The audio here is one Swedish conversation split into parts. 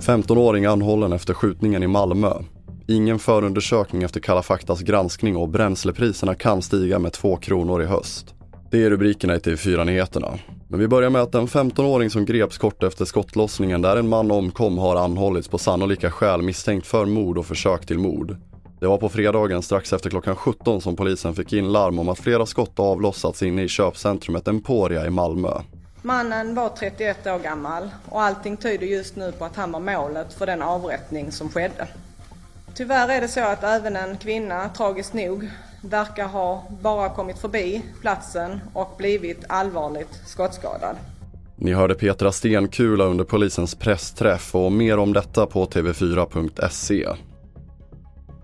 –15-åring anhållen efter skjutningen i Malmö. Ingen förundersökning efter Kalla faktas granskning och bränslepriserna kan stiga med 2 kronor i höst. Det är rubrikerna i TV4-nyheterna. Men vi börjar med att en 15-åring som greps kort efter skottlossningen där en man omkom har anhållits på sannolika skäl misstänkt för mord och försök till mord. Det var på fredagen strax efter klockan 17 som polisen fick in larm om att flera skott avlossats inne i köpcentrumet Emporia i Malmö. Mannen var 31 år gammal och allting tyder just nu på att han var målet för den avrättning som skedde. Tyvärr är det så att även en kvinna, tragiskt nog, verkar ha bara kommit förbi platsen och blivit allvarligt skottskadad. Ni hörde Petra Stenkula under polisens pressträff och mer om detta på tv4.se.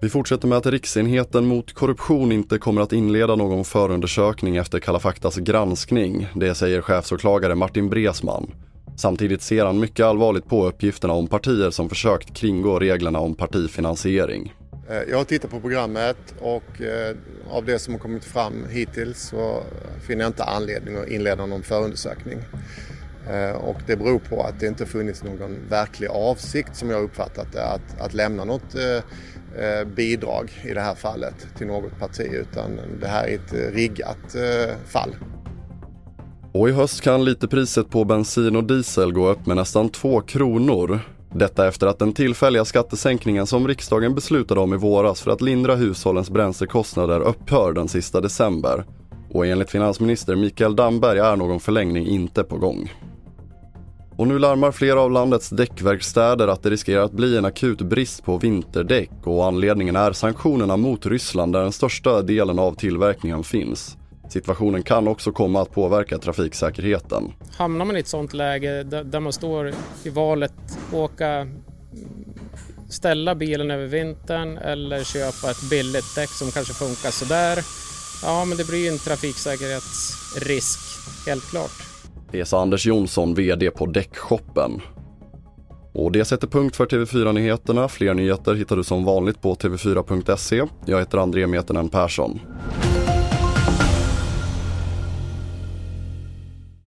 Vi fortsätter med att Riksenheten mot korruption inte kommer att inleda någon förundersökning efter Kalla faktas granskning. Det säger chefsåklagare Martin Bresman. Samtidigt ser han mycket allvarligt på uppgifterna om partier som försökt kringgå reglerna om partifinansiering. Eh, jag har tittat på programmet och eh, av det som har kommit fram hittills så finner jag inte anledning att inleda någon förundersökning. Eh, och det beror på att det inte funnits någon verklig avsikt som jag uppfattat det att, att lämna något eh, eh, bidrag i det här fallet till något parti utan det här är ett riggat fall. Och i höst kan literpriset på bensin och diesel gå upp med nästan 2 kronor. Detta efter att den tillfälliga skattesänkningen som riksdagen beslutade om i våras för att lindra hushållens bränslekostnader upphör den sista december. Och enligt finansminister Mikael Damberg är någon förlängning inte på gång. Och nu larmar flera av landets däckverkstäder att det riskerar att bli en akut brist på vinterdäck och anledningen är sanktionerna mot Ryssland där den största delen av tillverkningen finns. Situationen kan också komma att påverka trafiksäkerheten. Hamnar man i ett sådant läge där man står i valet åka ställa bilen över vintern eller köpa ett billigt däck som kanske funkar sådär. Ja, men det blir en trafiksäkerhetsrisk, helt klart. Det sa Anders Jonsson, VD på Däckshoppen. Och det sätter punkt för TV4-nyheterna. Fler nyheter hittar du som vanligt på tv4.se. Jag heter André Metenen Persson.